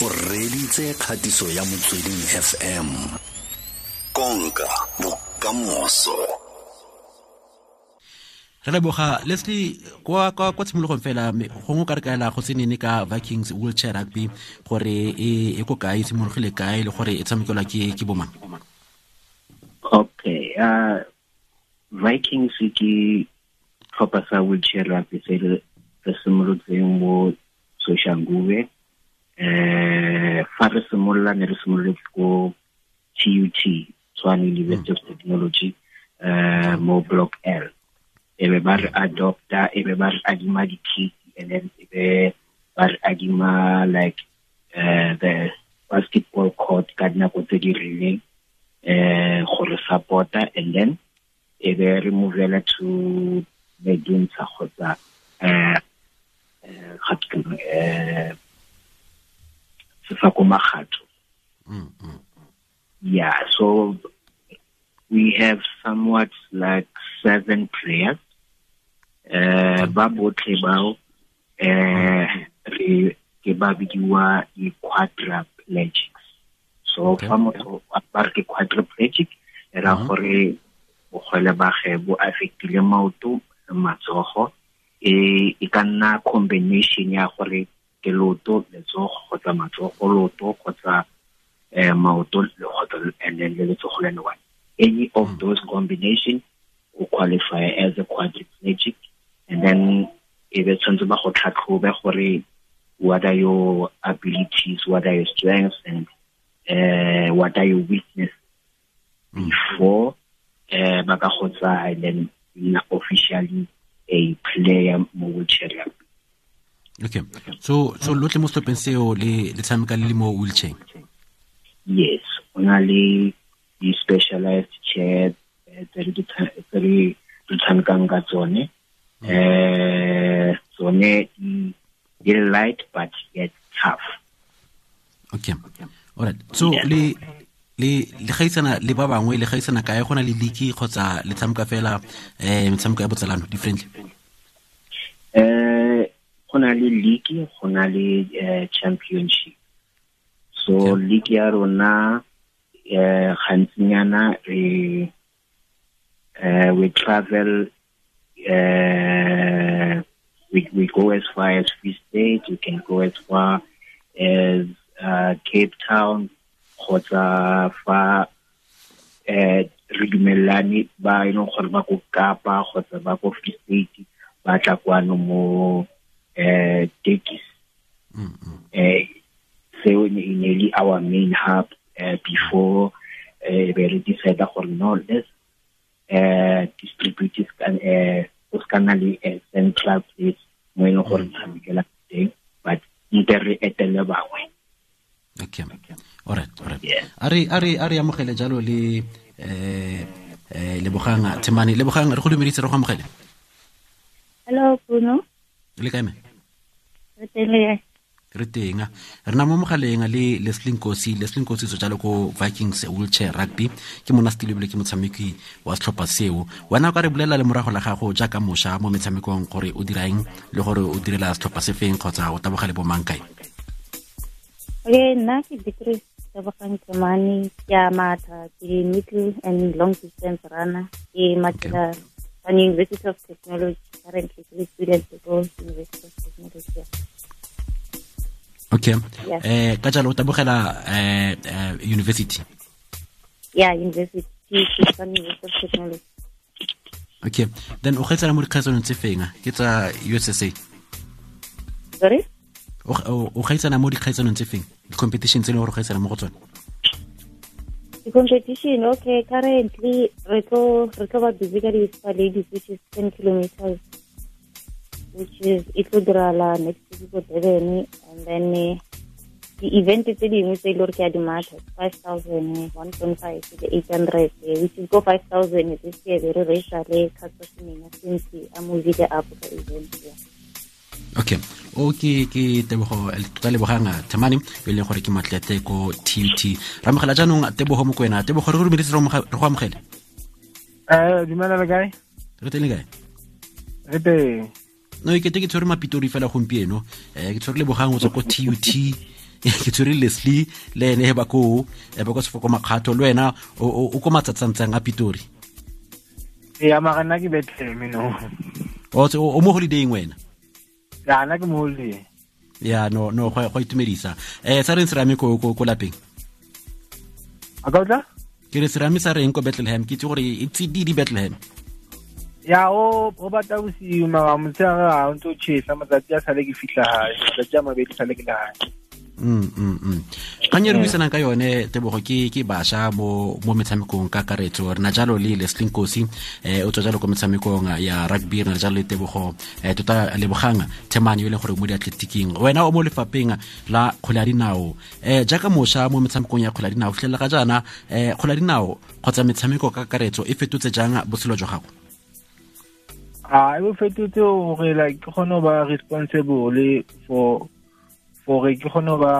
o reditse kgatiso ya motsweding fm konka bokamoso. Re leboga leslie kwa kwa kwa tshimologong fela gongwe ka re kaela go tsenene ka vikings wheelchair rugby gore e e ko kae simologile kae le gore e tshamekelwa ke ke bomang okay uh vikings ke tlhopha sa wheelchair rugby se re simolotseng mo soshangube eh fa re simolola ne re simololetse ko tut tshwane university of technology um mo block l. Ebe ba re adopta ebe ba re adima di-kit and then ebe ba re adima like uh, the basketball court ka dinako tse di rileng um gore supporta and then ebe re movela to meduntsha kgotsa uh, uh, sefako magato yeah so we have somewhat like seven players uh, ba botlhe bao uh, re ke ba bidiwa di-quadriplegics. So fa motho ba re ke quadriplegic era ra gore bogwele bage bo affectile maoto matsogo e e ka nna combination ya gore ke loto letsogo kgotsa matsogo loto kgotsa um maoto kgotsa and then le letsogo le one. Any of those combination o qualify as a quadriplegic and then e be tshwanetse ba go tlhatlhobe gore what are your abilities what are your strengths and uh, what are your weaknesses before uh, ba ka go tsaya and then na officially a player mo wheelchair rugby okay. So so lotlhe mo setlhopheng seo le le tshameka le le mo wheelchair? Yes o na le di-specialized chair tse re tshamekang ka tsone. Um tsone di light but yet tough. Okay. Alright. So le le le gaisana le ba bangwe le gaisana kae? Go na le league kgotsa le tshameka fela um metshameko ya botsalano differently go na le league go na le championship. So league ya rona um gantsinyana re eh we travel uh, we, we go as far as Free State, we can go as far as uh, Cape Town, kgotsa fa eh re dumelane ba e leng gore ba ko kapa kgotsa ba ko free state ba tla kwano mo um tekis um seo e ne le our main hub uh, before uh, be re decide gore no let's uh, distribute uh, go ska nna le a central place mo e leng gore tshamekela teng but nte re etele bangwe. Okay alright alright a re ari, ari a re amogele jalo le eh eh lebogang themane. Lebogang re go dumeditse re go amogele? Hello Bruno. Le kae me re tenga re teng re na mo mogaleng le lesling kosi lesling kosi so jalo ko vikings wheelchair rugby. Ke mona stile bile ke motshameki wa setlhopha seo. Wena o ka re bulela le morago la gago jaaka mošwa mo metshamekong gore o diraeng le gore o direla setlhopha se feng kgotsa o taboga le bomang kae? Okay nna ke beatrice tabogang temane ke a matha ke middle and long distance runner ke matela on university of technology currently ke le at ko university of technology okay Yeah. eh ka jalo tabogela eh university. Yeah university ke on university of technology okay then o khetsa mo dikgaetsanong tse fenga? ke tsa ussa sorry? O o- o mo dikgaetsanong tse feng di-competition tse le gore o khetsa mo go tsone the competition okay currently re tlo re tlo ba busy ka di-spa ladies which is ten kilometers which is e tlo dirala next week ko durban and then eh, di-event tse dingwe tse e le gore ke a di-market five thousand one point five le eight hundred which is go five thousand this year be re reisa le kgatsasemenya since a movile up ka event ya okay. O ke ke tebogo tota lebogang temane yo e leng gore ke matlete ko tut ra amogela jaanong tebogo mo ko wena. Tebogo re go re go amogele. Eh, dumela le kae? re teng le kae? Re teng. no ke te ke tshwere mapitori fela gompieno. Um ke tshwere lebogang o tswa ko tut ke tshwere leslie le ene ba ko. E ba ko sefoko makgatho le wena o ko matsatsantsang a pitori. Ya mara nna ke no o o o mo holiday wena ya nna ke moholeng ya no no go go itumedisa eh sa reng serame ko ko ko lapeng a ka utla ke re serame sa reng ko bethlehem ke itse gore e tsididi bethlehem ya o o batla bosiu mara motshegare ga o ntse o chesa matsatsi a sale ke fitlha gae matsatsi a mabedi sale ke le gae Mm, mm, mm. Kgang e re buisanang ka yone tebogo ke ke bašwa mo mo metshamekong ka karetso. Re na jalo le lesling kosi eh o tswa jalo ko metshamekong ya rugby re na jalo le tebogo. Eh tota lebogang themane yo e leng gore mo diatletiking wena o mo lefapeng la kgwele ya dinao. Um jaaka mošwa mo metshamekong ya kgwele ya dinao fitlhelela ga jaana um kgwele ya dinao kgotsa metshameko ka karetso e fetotse jang botshelo jwa gago? A e bo fetotse gore like ke kgone go ba responsible for gore ke kgone go ba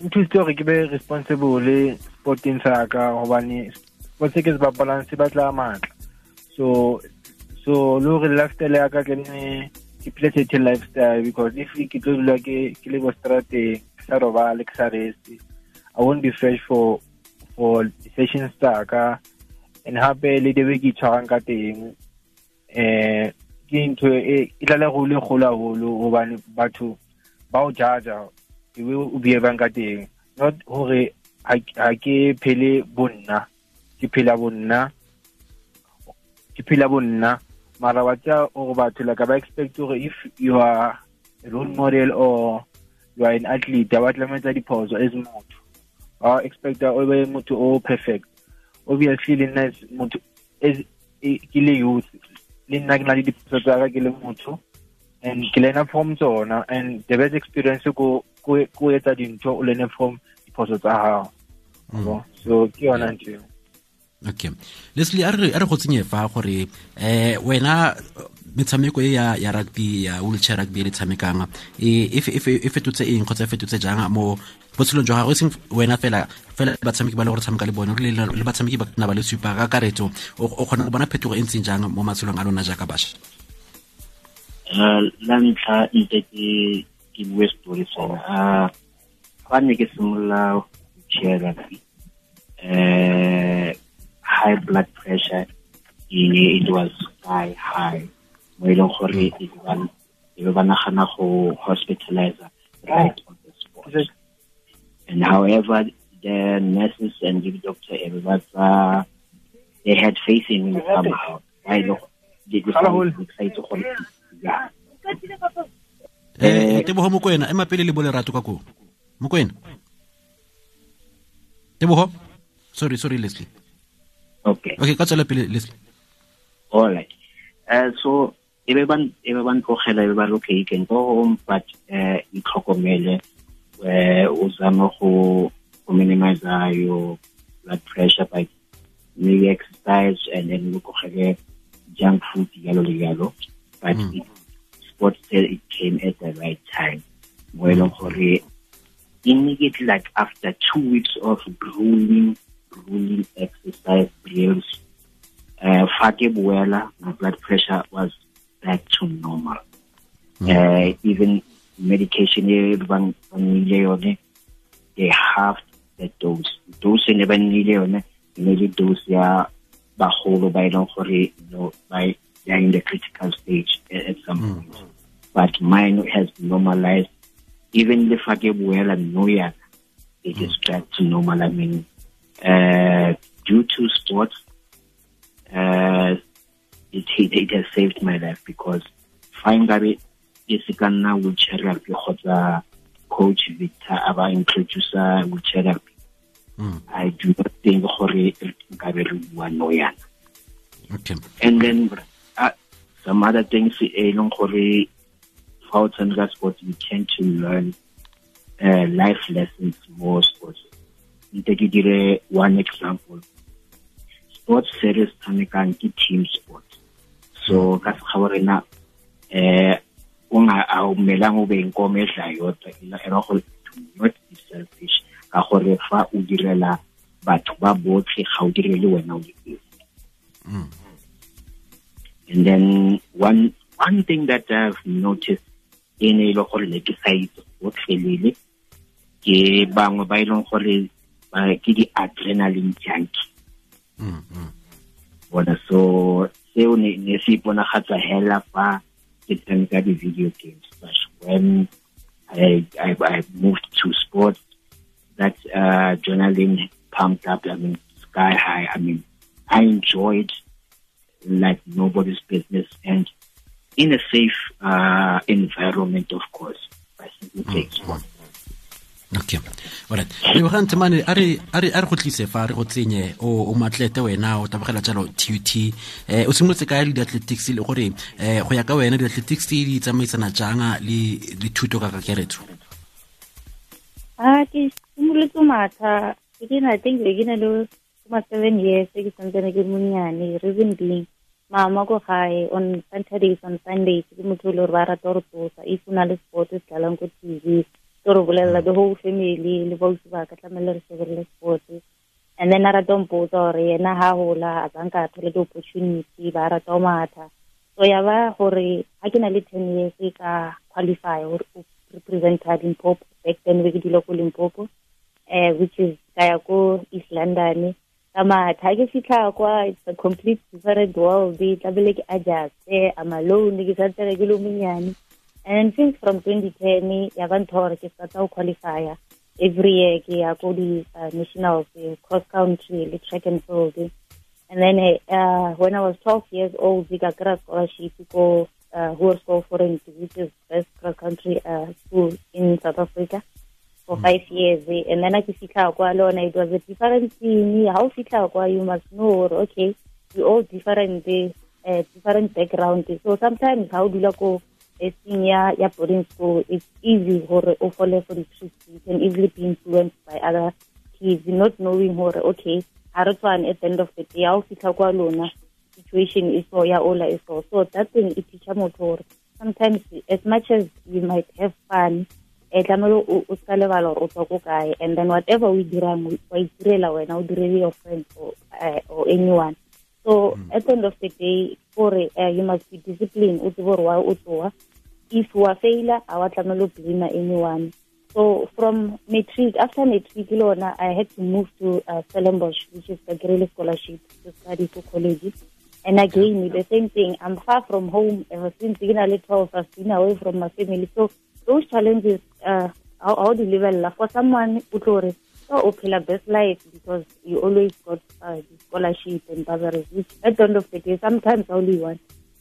nthusitse gore ke be responsible sporting sa ka gobane sport se ke se bapalang se batla maatla so so le gore lifestyle ya ka ke nne ke certain lifestyle because if ke tlo dula ke le ko strateng ke sa robale ke sa rest i won't be fresh for for sessions tsa ka. And hape le debe ke itshwarang ka teng um ke ntho e tlale tla go le kgolo haholo gobane batho ba o jaja e be o behavang ka teng. Not hore ha ke phele bonna ke phela bonna ke phela bonna mara wa tsa ba expect if you are a role model or you are an athlete ba diphoso as motho. Ba expecta o be motho o perfect. Obviously le nna motho ke le youth. Le nna ke na le diphoso ke le motho and ke lena from tsona and the best experience ko ko ko etsa dintho o learne from diphoso tsa gago Yabo? so ke yona ntho okay. Leslie a re go tsenye fa gore eh wena metshameko e ya ya rugby ya wheelchair rugby e le tshamekang e e e e fetotse eng kgotsa e fetotse jang mo botshelong jwa gago? E seng wena fela fela batshameki ba le gore tshameka le bone le batshameki ba na ba le supa ka karetso o kgona go bona phetogo e ntseng jang mo matshelong a lona jaaka bašwa la ntlha ntse ke ke bue story sena uh, fa ne ke simolola chair rugby uh, high blood pressure e it was sky high mo e leng gore e be ba- e be ba nagana go hospitalize right on the spot. And however the nurses and the doctor e ba tsa they had faith in me somehow. Ba le go- di- di- Hello. di- excited gore eh tebogo mokwena ema pele le bolerato ka koo. Mokwena tebogo sorry sorry leslie. Okay okay ka tswela pele leslie. All right. Uh, so e be ban e be ban tlogela e be ba okay ke go home but uh, itlhokomele uh, o zame go go minimize your blood pressure by maybe exercise and then lokogele junk food yalo le yalo. But Mm. it, sports said it came at the right time. Mo e leng gore immediately like after two weeks of grueling grueling exercise drills uh, fa ke boela my blood pressure was back to normal. Uh, even medication e bang ba nnile yone they halved the dose. Dose e ne ba nnile yone e ne le dose ya bagolo ba e leng gore ba they are in the critical stage at, at some point. But mine has normalized. Even the fa ke boela no yana it is back to normal i mean uh, due to sports uh, it, it, has saved my life because fa nkabe e se ka nna wheelchair rugby kgotsa coach victor a ba introducer wheelchair rugby. Mm. i do not think gore nkabe re bua no yana okay. And then some other things e leng gore fa o tshameka sports you tend to learn uh, life lessons mo sports. Nte ke dire one example. Sports series tshamekang ke team sport so ka sekga bo rena um a o melang o beng ko metla yota era go do not be selfish. Ka gore fa o direla batho ba botlhe ga o direle wena o le esi. And then one one thing that I've noticed in a local legislative gotlhelele ke bangwe ba leng gore ba- ke di-adrenaline junkie. Mm, mm. bona so seo ne se iponagatsa hela fa ke tshameka di-video games. But when I, I, I moved to sports that uh, adrenaline pumped up I mean sky high. I mean I enjoyed like nobody's business and in a safe uh, environment of course. I think it takes mm. -hmm. one. okay. Alright lebogang temane a re a a go tlise fa re go tsenye o o matlete wena o tabogela jalo tut eh o simolotse ka di-athletics le gore eh go ya ka wena di-athletics di tsamaisana janga le le thuto ka kakeretso Ah, ke simolotse matha. Ke dina I think le ke na le ma seven years ke santsene ke monnyane reason being mama ko gae on saturdays on sundays ke motho le gore ba rata gore tsosa if o na le sport se tlalang ko tv ke re bolelela the whole family le bausi ba ka tlamele re shebelele sport. And then a rata mpotsa gore yena ha gola a tsanka a thole di-opportunity ba rata o matha. So ya ba gore ha ke na le ten years ka qualify gore o representa limpopo back then be ke dula ko limpopo uh, which is ka ya ko east london ka matha ha ke fitlha kwa it's a complete different world. Tlabele ke adjuste i'm alone ke santsane ke le monyane. And since from 2010 ya ba ntho gore ke starta go qualifya every year ke ya ko di uh, cross country le track and field and then uh, when i was 12 years old ka kry scholarship ko uh, Hoërskool Foreign which is best cross country uh, school in south africa for five years and then ke fitlha kwa lona it was a different thing ha o fitlha kwa you must know okay we all different uh, different background. So sometimes ha o dula ko esting ya ya boarding school it's easy gore o for the truth you can easily be influenced by other kids not knowing gore okay ha re tswane at the end of the day ha o fitlha kwa lona situation is so ya ola is so so that thing it teacher sometimes as much as you might have fun e tlamelo o ska lebala gore o tswa ko kae and then whatever o e dirang wa itirela wena o direle your friends or, uh, or anyone. So at the end of the day gore uh, you must be disciplined o tsebe gore wa o tsoa if wa faila a wa tlamelo blame anyone. So from matric after matric le ona i had to move to uh, stellenbosch which is the Grele scholarship to study for college. And again the same thing i'm far from home ever since. Ke na le 12 i've been away from my family. So those challenges uh, how, how di lebella for someone o tlo re so o phela best life because you always got uh, the scholarship and bursaries which at the end of the day sometimes only one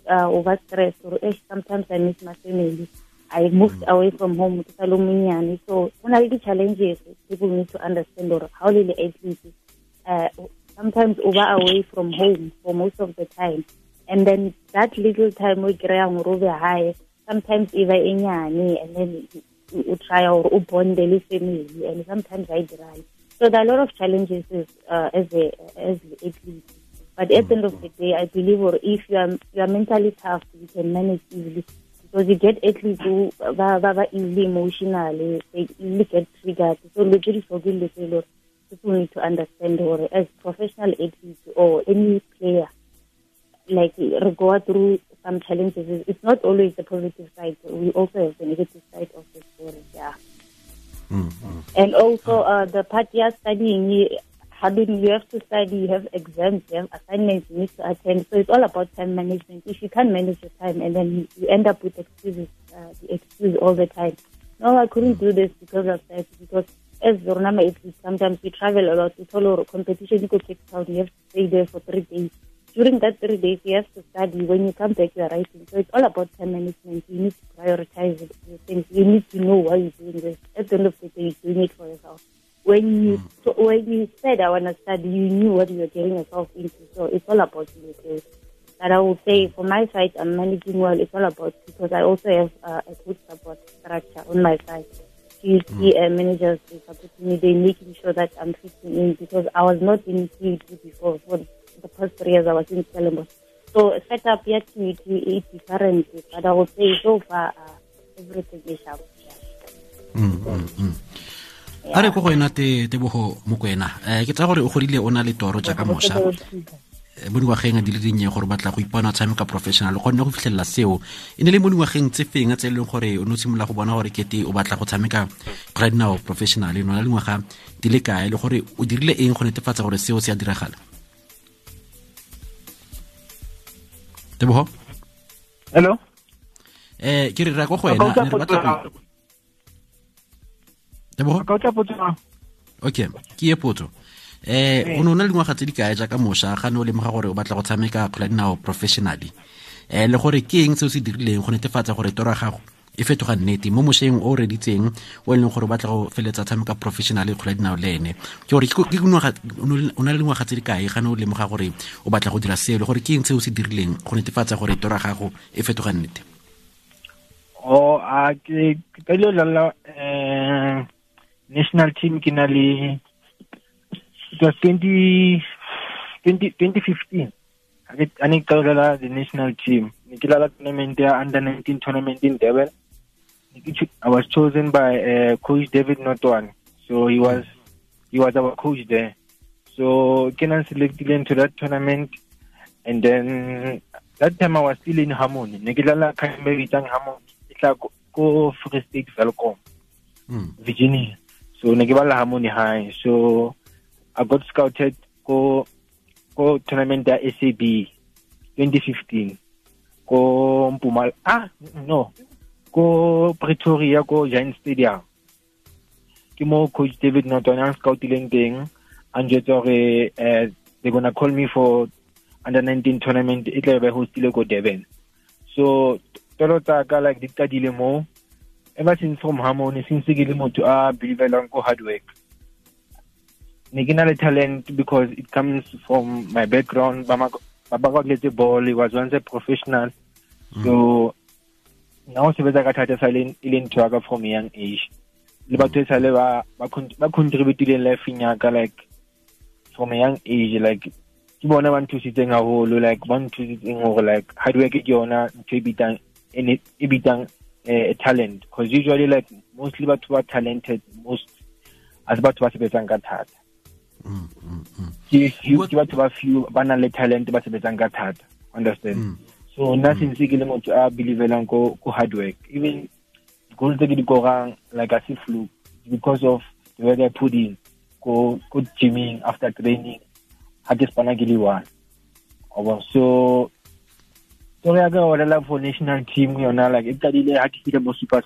uh, over stress or eh, sometimes i miss my family. I moved away from home to sa le so go na le di-challenges people need to understand or how le le athlete uh, sometimes over away from home for most of the time and then that little time we o high sometimes even e and then o- try gore o bonde le family and sometimes I dirang so there are a lot of challenges uh, as a as the athlete. But at the end of the day I believe or if you are you are mentally tough you can manage easily. Because you get athletes who ba easily emotional they easily get triggered. So literally for good people need to understand or as professional athletes or any player like go through some challenges. It's not always the positive side. We also have the negative side of the story. Yeah. And also uh, the part you're studying, you- having you have to study, you have exams, you have assignments you need to attend. So it's all about time management. If you can't manage your time and then you end up with excuses, uh, the excuse all the time. No, I couldn't do this because of that. Because as Zornama sometimes we travel a lot. We follow a competition, you go Cape Town, you have to stay there for three days during that three days, you have to study. When you come back, you are writing. So it's all about time management. You need to prioritize the things. You need to know why you're doing this. At the end of the day, you're doing it for yourself. When you so when you said I want to study, you knew what you were getting yourself into. So it's all about you. Okay? But I will say, for my side, I'm managing well. It's all about because I also have uh, a good support structure on my side. PhD uh, managers they supporting me. They making sure that I'm fitting in because I was not in PhD before. For the past three years, I was in Stellenbosch. So setup yet to is different, but I would say so far uh, everything is up. a re ko go ena te tebogo ena um ke tsa gore o godile o na le toro jaaka mošwa. Mo dingwageng di le dinnye gore batla go ipona o tshameka professional go nne go fitlhelela seo. E ne le mo dingwageng tse feng tse e leng gore o ne o simolola go bona gore kete o batla go tshameka kgwela dinao professional? E no na dingwaga di le kae? Le gore o dirile eng go netefatsa gore seo se a diragala tebogo hello? Eh ke re ra go go wena ne re batla tebogo ka okay ke ye potso. Eh o ne o na le dingwaga tse di kae jaaka mošwa? Ga ne o lemoga gore o batla go tshameka kgwela dinao professionally. Eh le gore ke eng se o se dirileng go netefatsa gore toro ya gago e fetoga nnete mo mošweng o reditseng o e leng gore o batla go feletsa tshameka professional kgola dinao le ene. Ke gore o na le dingwaga tse di kae? Gane o lemoga gore o batla go dira seo le gore ke eng se o se dirileng go netefatsa gore tora gago e fetoga nnete? O a ke lala eh national team ke na le it was 20, 20 2015 a ne ka dlala the national team. Ne ke lala tournament ya under 19 tournament in Durban I was chosen by uh, coach David Notoane so he was he was our coach there. So Kenan na selected into that tournament? And then that time I was still in Hamon. ne ke dlala khaimbe bitsang Harmony e tla ko Free State Welkom mm. Virginia. So ne ke bala High so I got scouted ko ko tournament ya SAB 2015 ko Mpumal ah no ko Pretoria ko Giant Stadium. Ke mo coach David Notoane ang scoutileng teng ang jwetsa gore uh, they're gonna call me for under 19 tournament e tla be hostile ko Durban. So toro tsa ka like di qadile mo ever since from Harmony since ke le motho a believelang ko hard work. Ne ke na le talent because it comes from my background. Baba kwatletse ball he was once a professional. So na go sebetsa ka thata sa e le ntho ya ka from young age. Le batho e sale ba contributileng lifeng yaka like from a young age like ke bona ba nthusitseng haholo like ba nthusitseng gore like hard work ke yona ntho e bitang e a talent. Because usually like mostly batho ba talented most as batho ba sebetsang ka thata. Ke batho ba few ba nang le talent ba sebetsang ka thata. Understand so nna since ke le motho a believelang ko hard work. Even goals tse ke di korang like a se fluke because of the way I put in. Go go gymming after training ha ke spana ke le one. So toro ya ka olela for national team yona like e qadile ha ke fihla mo super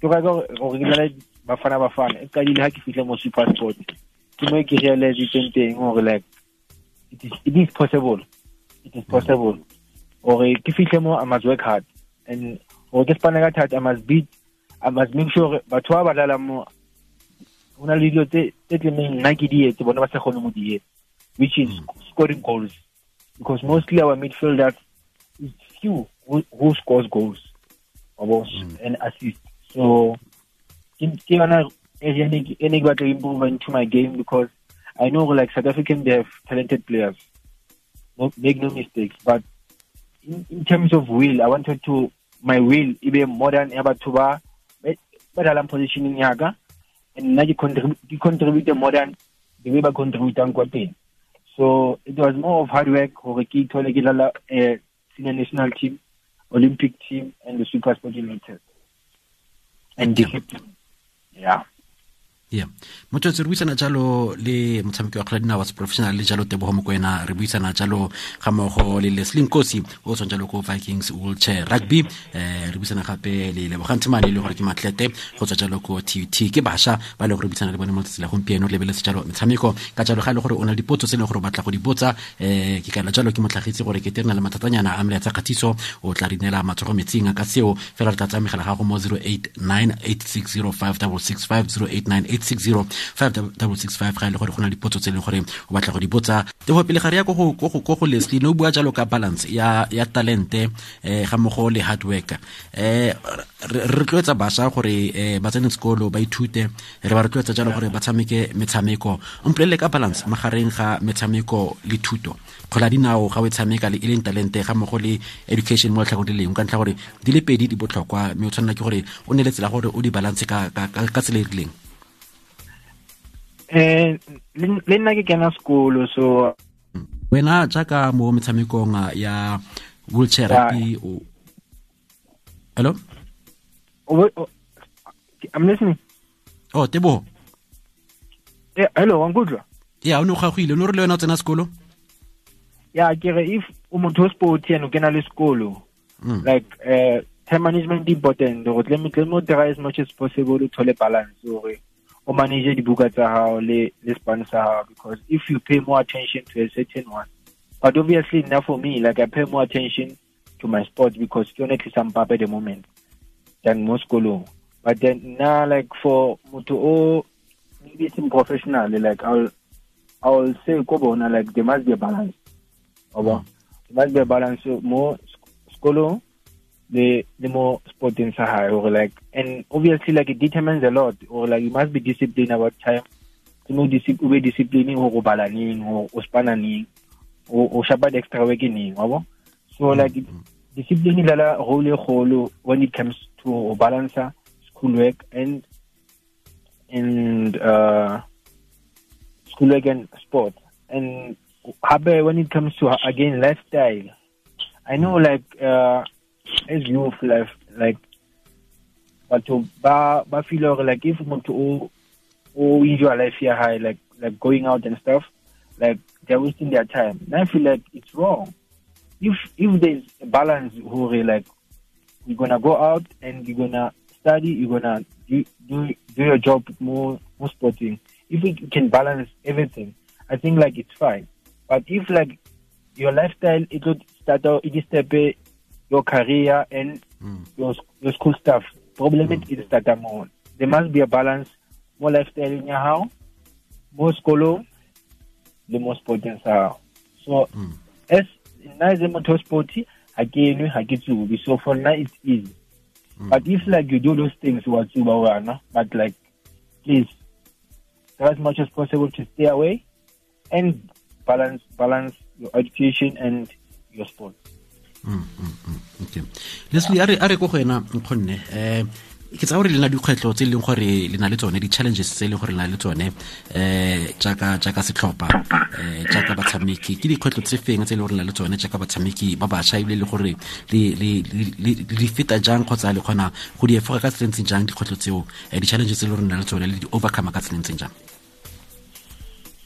toro ya ka gore ke le bafana bafana e qadile ha ke fihla mo super sport ke mo ke realizitseng teng gore like it is, it is possible. It is possible gore ke fihle mo I must work hard. And gore ke spane ka thata I must beat I must make sure batho ba ba dlalang mo go na le dilo tse tlemeng nna ke di etse bona ba sa kgone mo di which is mm. scoring goals. Because mostly our midfielders is few who, who scores goals or mm. and assist so ke yona area e ne ke batla improve into my game because I know like South African they have talented players. No, make no mistakes but in, in terms of will I wanted to my will e be more than ya batho ba ba dalang positioning ya ka and nna ke contribute more than the way ba contributang kwa teng so it was more of hard work gore ke ithole ke dlala uh, senior national team olympic team and the super sport united. And discipline yeah yeah. Motswetsi re buisana jalo le motshameki wa kgwela dinao wa professional le jalo tebogo mokwena re buisana jalo ga mmogo le lesling kosi o tswang jalo ko vikings wheelchair rugby. Eh re buisana gape le lebogantse mane le gore ke matlete go tswa jalo ko tut ke bašwa ba le gore buisana le bone mo tsela gompieno lebeletse jalo metshameko. Ka jalo ga e le gore o na le dipotso tse e leng gore o batla go di botsa um ke jalo ke motlhagitse gore ke terena le mathatanyana a mela tsa kgatiso o tla rinela matsogo metsing a ka seo. Fela re tla tsaya megala gago mo 089 860 5650 860 ga e le gore go na dipotso tse e leng gore o batla go di botsa. Tebo pele ga re ya ko go leslie no bua jalo ka balance ya ya talente eh, ga mmogo le hard work eh, re rotloetsa bašwa gore eh, ba tsene sekolo ba ithute re ba rotloetsa jalo gore ba tshameke metshameko. Mpolelele ka balance magareng ga metshameko le thuto. Kgola dinao ga o e tshameka e leng talente ga mmogo le education mo letlhakong le leng ka ntlha gore di le pedi di botlhokwa mme o tshwanela ke gore o ne le tsela gore o di balance ka tsela e rileng eh le nna ke kena sekolo so wena jaaka mo metshamekong ya wheelchair Yeah. o hello I'm listening. oh Tebo. Yeah, hello, Angudra. ya o ne o gagogile o ne o re le wena o tsena sekolo Ya, ke re if o motho o sport and o kena le sekolo, Like like uh, time management important. go tle mo tle mo try as much as possible to tole balance gore o manage dibuka tsa hao le le span sa hao because if you pay more attention to a certain one, but obviously now for me, like I pay more attention to my sport because ke yone tlisang papa at the moment than mo sekolong. But then now like for motho o maybe it's professional like I'll I'll say ko bona like there must be a balance. Oba. There must be a balance mo sk- sekolong le le mo sporting sa hae or like and obviously like it determines a lot or like you must be disciplined about time. To know discipline ube discipline ho go bala ning ho o spana ning o o extra work ning. So like it, discipline lala role e kgolo when it comes to balance schoolwork and and uh schoolwork and sport. And when it comes to again lifestyle. I know like uh as youth life like but to ba ba feel like if motho o o enjoy life here high like like going out and stuff like they're wasting their time. And I feel like it's wrong. If if there's a balance who like you're gonna go out and you're gonna study, you're gonna do do, do your job more more sporting. If we can balance everything, I think like it's fine. But if like your lifestyle it would start out it is step your career and Mm. your your school stuff. Problem it is start more. There must be a balance. More lifestyle in your house, more school, the more sporting sa. So Mm. as na as a motor sporty, again we get to be so for now it's easy. But if like you do those things what you want, but like please try as much as possible to stay away and balance balance your education and your sport. Okay. Leslie a re ko go wena nkgonne um ke tsa gore le na dikgwetlho tse e leng gore le na le tsone di-challenges tse e leng gore le na le tsone um jaaka setlhopha um jaaka batshameki. Ke dikgwetlho tse feng tse e leng gore le na le tsone jaaka batshameki ba bašwa ebile le gore le- feta jang kgotsa le kgona go di efoga ka tselentseng jang dikgwetlho tseo um di-challenges tse e leng gore le na le tsone le di overcome ka tselentseng jang?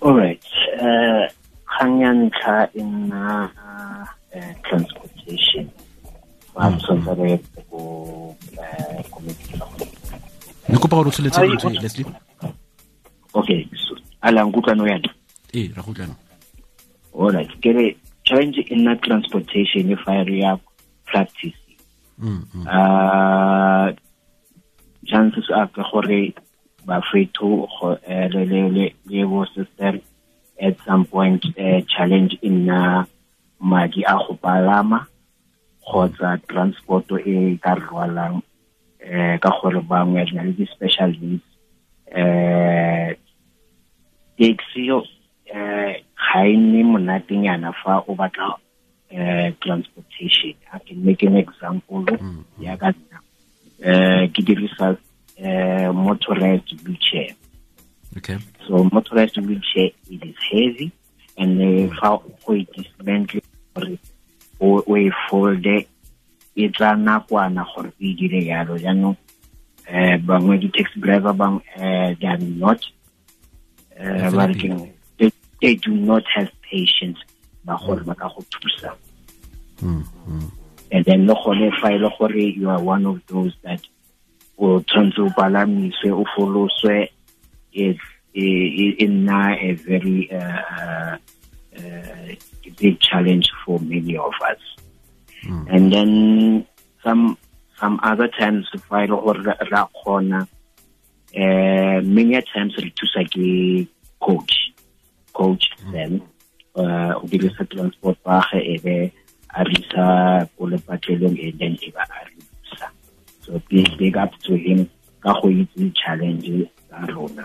Alright. um kgang ya ntlha e nna uh, transportation. Ba tshwanetse re ye ko ne kopa gore o tsholetse Ai, leslie Okay, so ala nkutlwano yana. ee ra go utlwana Alright, ke challenge e nna transportation e fa re ya practice. Mm, mm. uh chances are ke gore ba fetho eh, le system at some point uh, challenge e nna madi a go palama kgotsa transporto e ka rwalang eh ka gore bangwe re na le di-special needs. Eh taxi yo eh ga e nne monatenyana fa o batla eh transportation. I can make an example ya ka nna. Eh ke dirisa eh motorized wheelchair. Okay. So motorized wheelchair it is heavy and uh, fa go e dismantle o e folde e tla nakwana gore o e dire yalo jaanong eh bangwe di-taxi driver bang eh they are not eh ba re keng, they, do not have patience ba gore ba ka go thusa. Mm, mm. and then le gone fa e le gore you are one of those that o tshwanetse o palamiswe o foloswe e e nna a very uh, uh, uh, big challenge for many of us. Mm. and then some some other times fa e le gore ra kgona uh, many times re thusa ke coach coach then uh, o dirisa transport bagage e be a re isa ko lepatlelong and then e ba a re so big big up to him ka go itse challenge tsa rona.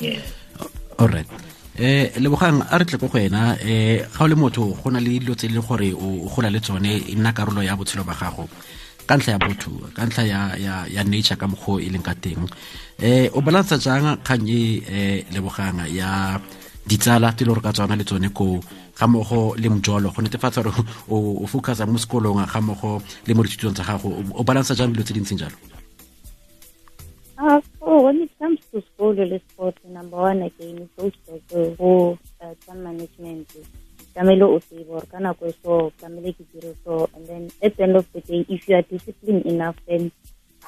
Yeah. Alright eh lebogang a re tle ko go wena eh ga o le motho go na le dilo tse e leng gore o o gola le tsone e nna karolo ya botshelo ba gago. Ka ntlha ya botho ka ntlha ya ya ya nature ka mokgwa o e leng ka teng. Eh o balansa jang kgang e eh lebogang ya ditsala tse e le gore ka tswana le tsone ko ga mogo le mojolo go netefatsa gore o focusa mo sekolong ga mogo le mo dithutong tsa gago. O balansa jang dilo tse dintseng jalo Uh, so when it comes to school le sport, number one again, to go time management. Tlamehile o save gore ka nako e so tlamehile ke dire so. And then at the end of the day if you are disciplined enough then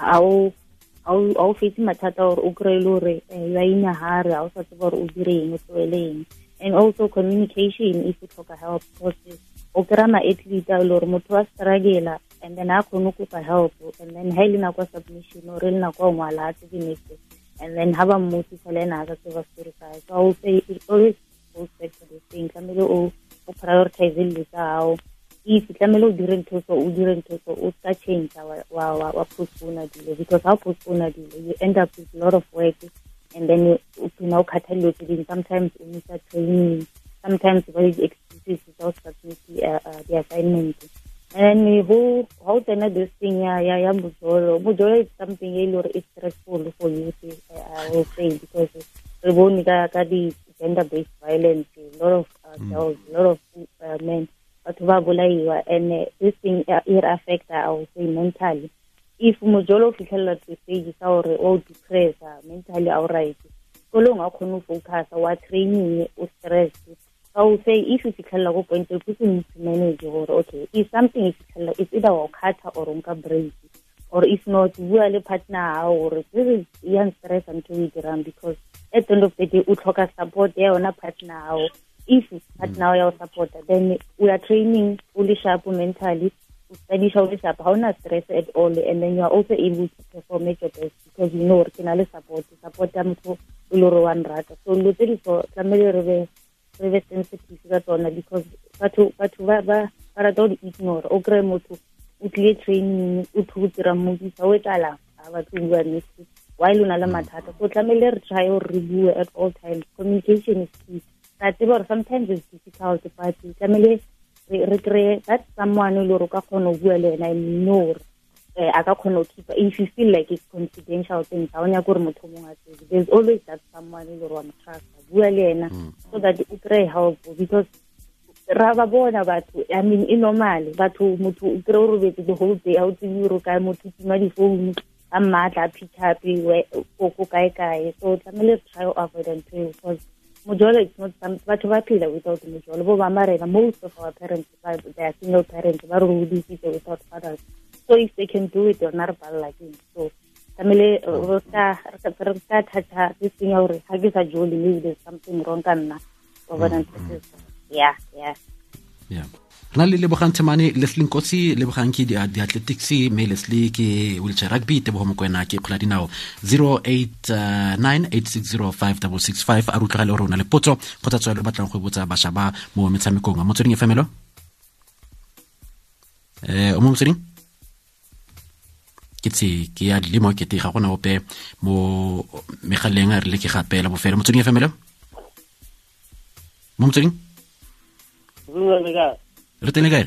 a o face mathata gore o kry-e le gore you are in a hurry a o sa tseba gore o dire eng o tloele and also communication if you tlhoka help because o kry-a ma-athlete a le gore motho wa strugela and then a kgone kopa help and then ha ile nako ya submission or ile nako ya ngwala a tsebe and then ha ba mmotsisa le ena a ka tseba story sa so i will say it always goes back to the thing. Tlamehile o o prioritize dilo tsa gago if tlamehile o dire ntho so o dire ntho so o ska change wa wa wa postpone dilo. Because ha o postpone you end up with a lot of work. And then o phina o kgatha dilo tse dingwe sometimes o misa training. Sometimes ba di-excuses tsa o submit di-assignment and who how tsena this thing ya ya ya mojolo. Mojolo is something e le gore is stressful for youth i will say because re bone ka ka di gender based violence a lot of uh, girls a lot of uh, men batho ba bolaiwa. And uh, this thing uh, it affect i will say mentally. If mojolo o fitlhelela to stage sa gore o depressa mentally a o right. Kolong a kgone go focusa wa training o stress I will say if you fitlhelela ko point e people need to manage gore okay if something is fitlhelela it's either wa khatha or nka break or if not bua le partner hao gore this is yang stress until we dirang because at the end of the day o tlhoka support ya yona partner. Hao if mm. partner hao ya o supporta then we are training o le sharp mentally o studisha o le sharp ha ona stress at all and then you are also able to perform at your best because you know gore ke na le support support ya motho o le gore wa nrata so dilo tse di so tlamehile re be re be sensitive ka tsona because batho ba rata go di-ignore o kry motho o tlile training o tho go dira modisa o etala a batho bua next while o na le mathata so tlamehile re try gore re bue at all times. Communication is key. Ka tseba gore sometimes it's difficult but tlamehile re kry-e that someone e le gore o ka kgona go bua le ena and know gore uh, a ka kgona go keep if you feel like it's confidential things ga o nyaka gore motho mongwe a tsebe. There's always that someone e le gore wa mo trusta bua le ena mm. so that o kry help because ra ba bona batho i mean e normal batho motho o kry o robetse the whole day a o tsebe gore kae motho tima difounu a mmatla a pitchape ko kae kae. So tlamehile re try o avoid ntho because mojolo it's not some batho ba phela without mojolo bo ba marena most of our parents they are single parents ba re godisitse without fathers. So if they can do it yona re palela keng so tlamehile re ka thatha this thing ya gore ga ke sa jole maybe there's something wrong ka nna. Wa bona ya ya ya re na le lebogang themane leslie nkotsi lebogang ke di-athletics mme leslie ke wheelchair rugby tebogo mokwena ke kgola dinao. 0898605665 a rutlagale gore o na le potso kgotsa tswelo le batlang go botsa bašwa ba mo metshamekong. A motsweding e femelo um o mo motsweding ke tse ke ya le mo kete ga gona ope mo megaleng a rile ke gapela. Bofelo motsweding fm le mo motsweding? Re teng le kae?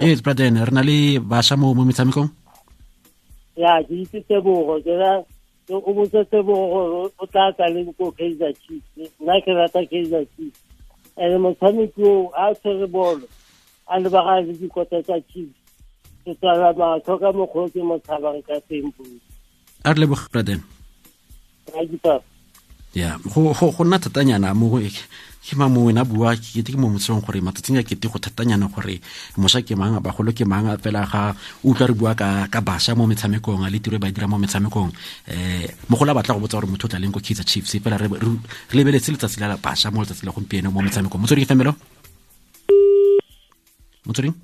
Yes braden re na le bašwa mo mo metshamekong? Ya ke itse tebogo ke ra o botse tebogo gore o tla ka le ko kaizer chiefs. Nna ke rata kaizer chiefs. And motshameki o a tshwere bolo a lebagane le dikota tsa chiefs ke tsala ba ka mokgwa ke mo tshabang ka teng boo a re leboga braden a ya go nna thatanyana mo ke ma mongwe na bua? Ke ke mo motsong gore matsatsing a kete go thatanyana gore mosa ke mang bagolo ke mang fela ga utlwa re bua ka ka bašwa mo metshamekong a le tiro e ba dira mo metshamekong. Um mogolo a batla go botsa gore motho o tla leng ko kaizer chiefs fela re lebeletse letsatsi la basha mo letsatsi la gompieno mo metshamekong. Motsweding femelo motsweding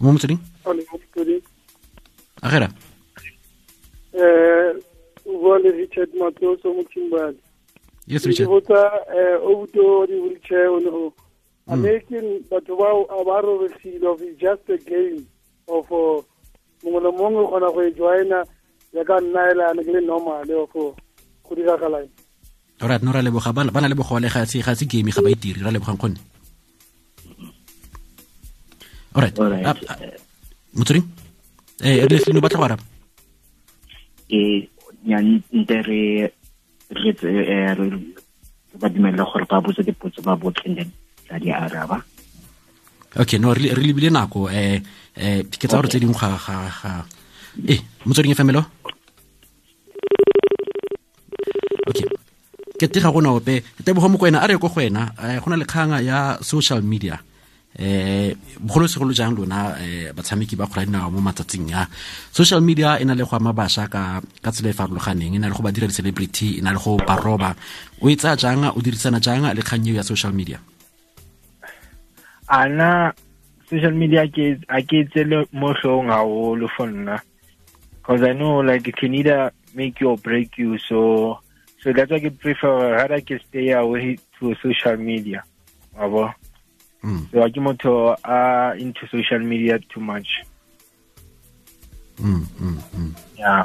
mo motsweding Agera. gera o bua le richard Matoso mo kimbali yes ke richard botsa um o buto di-wheelchair o ne american batho bao a ba robesile of just a game of uh, mongwe le mongwe o kgona go e joina ya ka nna elane ke le normale of uh, go diragalang alright no ra leboga. Ba ba na le bogole ga se ga se game ga ba itiri ra lebogang kgonne alright motsweding um o batla go araba nte re ba gore ba botse dipotso ba botlhe then tsa di araba okay no re lebile nako eh, eh, um ke tsa gore tse dingwe ga e eh, motsering e femelo okay. Ke te ga gona ope. Tebogo mo go wena a re ko go wena go na lekganga ya social media eh bogolosegolo jang lona eh batshameki ba kgwela dinao mo matsatsing a? Social media e na le go ama bašwa ka ka tsela e e farologaneng. E na le go ba dira di-celebrity e na le go ba roba. O e tsaya jang o dirisana jang le kgang eo ya social media? Ana social media ke a ke tsele mo hlong o for nna. Because i know like it can either make you or break you so so that's why I prefer rather ke stay away to social media. Abo Mm. so ke motho a into social media too much. Mm, mm, yeah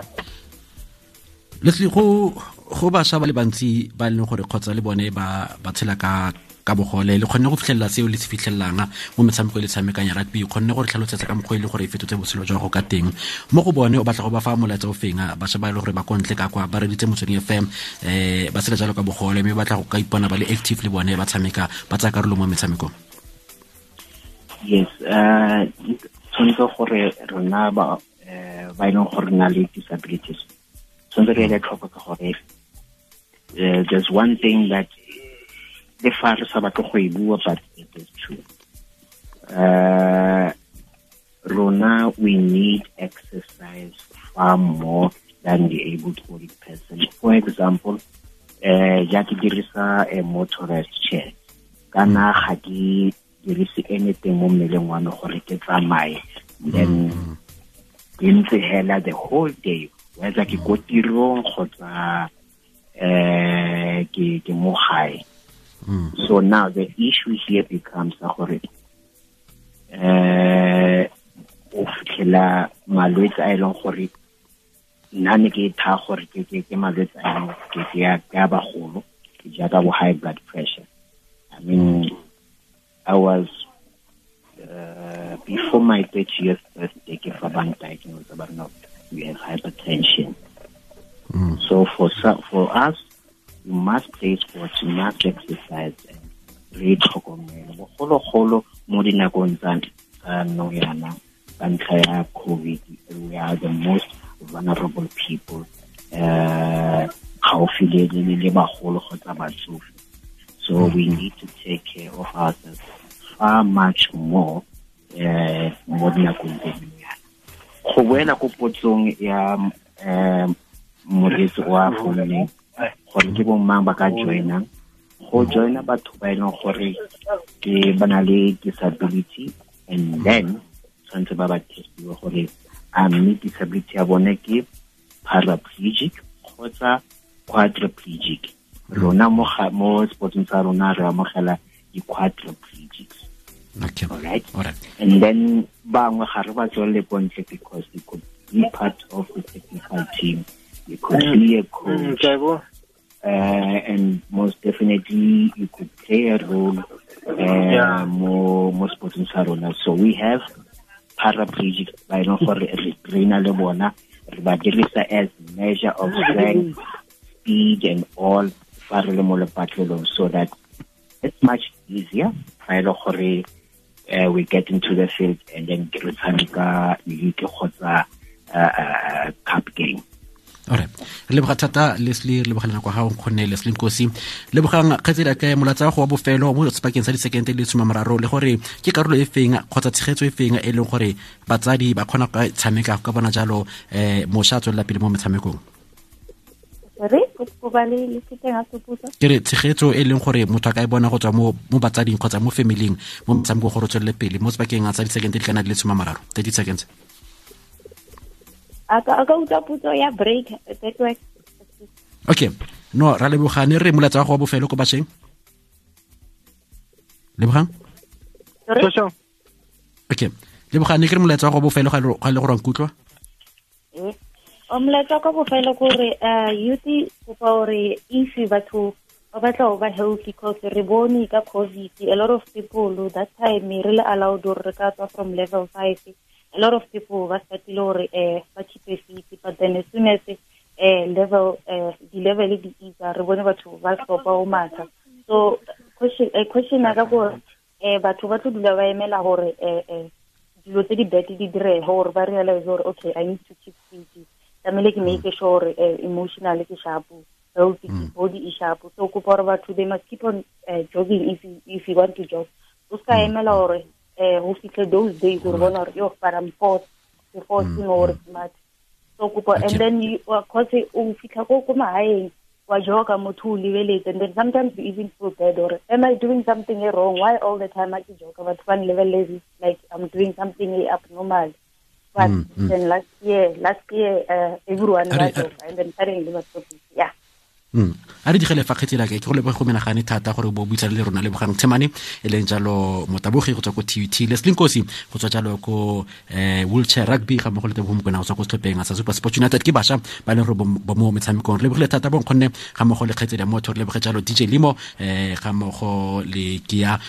leslie go go bašwa ba le bantsi ba leng gore kgotsa le bone ba ba tshela ka ka bogole le kgonne go fitlhelela seo le se fitlhelelang mo metshameko e le tshamekang ya rugby kgonne gore tlhalosetsa ka mokgwa e le gore e fetotse botshelo jwa go ka teng. Mo go bone o batla go ba fa molaetsa o fenga bašwa ba e le gore ba kontle ka kwa ba reditse motsweding fm um ba sela jalo ka bogole mme ba batla go ka ipona ba le active le bone ba tshameka ba tsaya karolo mo metshamekong yes uh tshwanetse gore rona ba eh, ba e leng gore na le disabilities. Tshwanetse re ele tlhoko ka gore eh, there's one thing that le fa re sa batle go e bua but it is true uh we need exercise far more than the able-bodied person. For example eh ja ke dirisa a motorized chair. Kana ga ke dirise anything mo mmeleng wa me gore ke tsamaye. Then ke ntse hela the whole day whether ke ko tirong kgotsa eh ke mo gae. So now the issue here becomes a gore eh o fitlhela malwetse a e leng gore nna ne ke tha gore ke malwetse a ke ke ya bagolo ke jaaka bo high blood pressure. I mean i was uh, before my 30th birthday fa bang diagnosed about no you have hypertension. Mm. so for for us you must play sports you must exercise and re itlhokomele bogologolo mo dinakong tsa tsa yana ka ntlha ya covid we are the most vulnerable people uh gaufi le le le bagolo kgotsa batsofe. So we need to take care of ourselves far much more uh mo dinakong tse ya go boela ko potsong ya um moreetsi wa founeng gore ke bo mang ba ka joinang go joina batho ba e leng gore ke ba na le disability and then tshwanetse ba ba testiwe gore a mme disability ya bone ke paraplegic kgotsa quadriplegic. Rona mo sportsong sa rona re amogela di-quadriplegics okay. Alright alright and then bangwe ga re ba tswelele ko ntle because they could be part of the technical team. They could be a coach. Okay uh, and most definitely you could play a role uh, Yeah. mo mo sportsing sa rona. So we have paraplegic ba e leng gore re traina le bona re ba dirisa as measure of strength speed and all fa re le mo lepatlelong. So that it's much easier fa e le gore uh, we get into the field and then ke re tshameka league kgotsa uh, uh, cup game. Ore re leboga thata leslie re lebogela nako gago kgonne leslie nkosi. Lebogang kgetsedi ke molatsa go wa bofelo mo sebakeng sa disekente di le some mararo le gore ke karolo e feng kgotsa tshegetso e feng e leng gore batsadi ba kgona go ka tshameka go ka bona jalo um mošwa a tswelela pele mo metshamekong sorry go go ba le le seteng a seputsa ke re tshegetso e leng gore motho a ka e bona go tswa mo mo batsading kgotsa mo familing mo metshamekong gore o tswelele pele mo sebakeng a tsa di kana di le some mararo thirty seconds. A ka utlwa putso ya break network okay. No ra lebogane re molatsa wa go wa bofelo ko bašweng? Lebogang okay. Lebogane ke re molatsa wa go wa bofelo ga le ga le molaetsa ka bofelo ke gore um youth kopa gore if batho ba batla ba healthy because re bone ka covid a lot of people that time re le allowed gore re ka tswa from level five. A lot of people ba startile gore um ba keep fit but then as soon as eh level eh di level di isa re bone batho ba stopa o matha. So question eh question ya gore eh batho ba tlo ba emela gore eh eh dilo tse di bad di direge gore ba realize gore okay i need to keep fit tlamehile ke make sure gore eh, emotional ke sharp healthy body e sharp so kopa gore batho they must keep on uh, jogging if you, if you want to jog. O ska emela gore eh go fitlhe those days gore bona gore yo but i'm forced ke forcing gore smart so kopa and then you of course o fitlha ko ko mahaeng wa joga motho o lebeletse and then sometimes you even feel bad or am i doing something wrong? Why all the time i ke joga? But one level like i'm doing something abnormal but Mm, mm. then last year last year uh, everyone Are- was are- joga and then suddenly was yeah. Mm. a re digele fa kgetsi ke? Ke go leboge go menagane thata gore bo buisane le rona le bogang tshemane e leng jalo motabogi go tswa ko tut lesling kosi go tswa jalo ko eh, wheelchair rugby ga mmogo le tebo mokona go tswa ko setlhopheng sa super sport united. Ke bašwa ba leng gore bo mo metshamekong. Re lebogile thata bo nkgonne ga mmogo le kgetsedi ya motho re leboge jalo dj limo eh, ga mmogo le kia